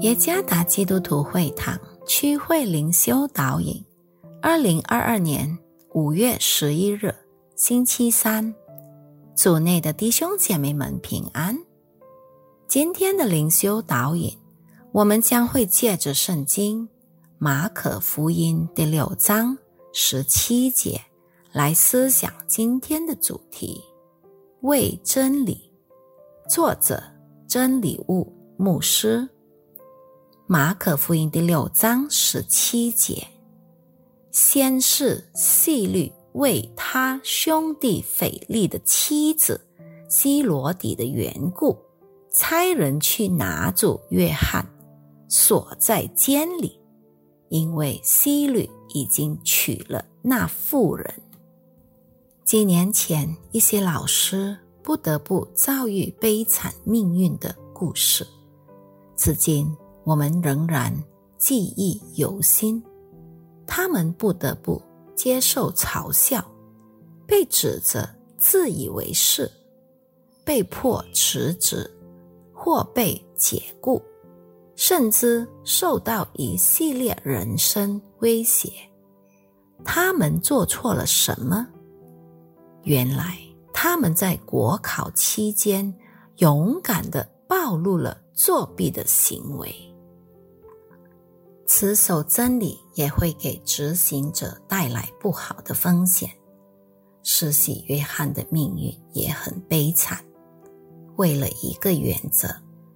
耶加达基督徒会堂区会灵修导引，二零二二年五月十一日，星期三，组内的弟兄姐妹们平安。今天的灵修导引，我们将会借着圣经马可福音第六章十七节来思想今天的主题：为真理。作者：真理物牧师。马可福音第六章十七节，先是细律为他兄弟腓力的妻子希罗底的缘故，差人去拿住约翰，锁在监里，因为希律已经娶了那妇人。几年前，一些老师不得不遭遇悲惨命运的故事，至今。我们仍然记忆犹新，他们不得不接受嘲笑，被指责自以为是，被迫辞职或被解雇，甚至受到一系列人身威胁。他们做错了什么？原来他们在国考期间勇敢的暴露了作弊的行为。持守真理也会给执行者带来不好的风险。施洗约翰的命运也很悲惨。为了一个原则，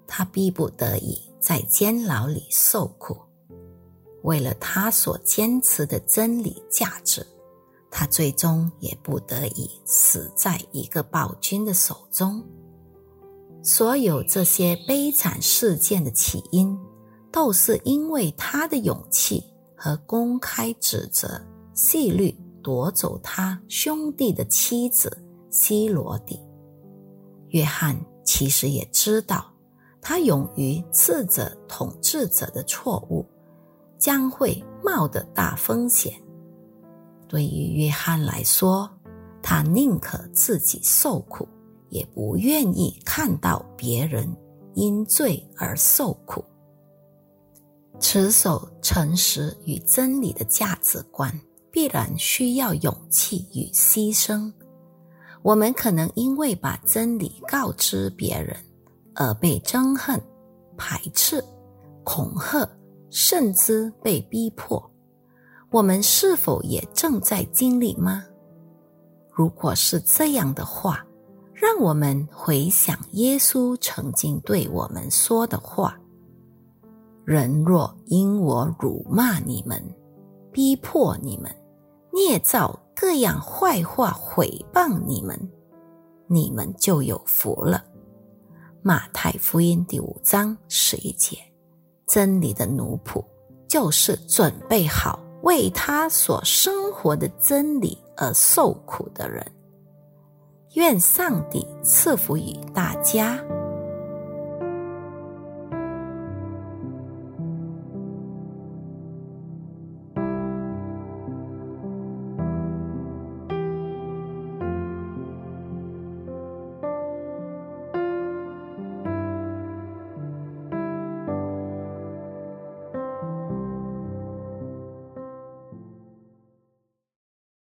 他逼不得已在监牢里受苦；为了他所坚持的真理价值，他最终也不得已死在一个暴君的手中。所有这些悲惨事件的起因。都是因为他的勇气和公开指责细律夺走他兄弟的妻子希罗底。约翰其实也知道，他勇于斥责统治者的错误，将会冒的大风险。对于约翰来说，他宁可自己受苦，也不愿意看到别人因罪而受苦。持守诚实与真理的价值观，必然需要勇气与牺牲。我们可能因为把真理告知别人，而被憎恨、排斥、恐吓，甚至被逼迫。我们是否也正在经历吗？如果是这样的话，让我们回想耶稣曾经对我们说的话。人若因我辱骂你们，逼迫你们，捏造各样坏话毁谤你们，你们就有福了。马太福音第五章十一节，真理的奴仆就是准备好为他所生活的真理而受苦的人。愿上帝赐福于大家。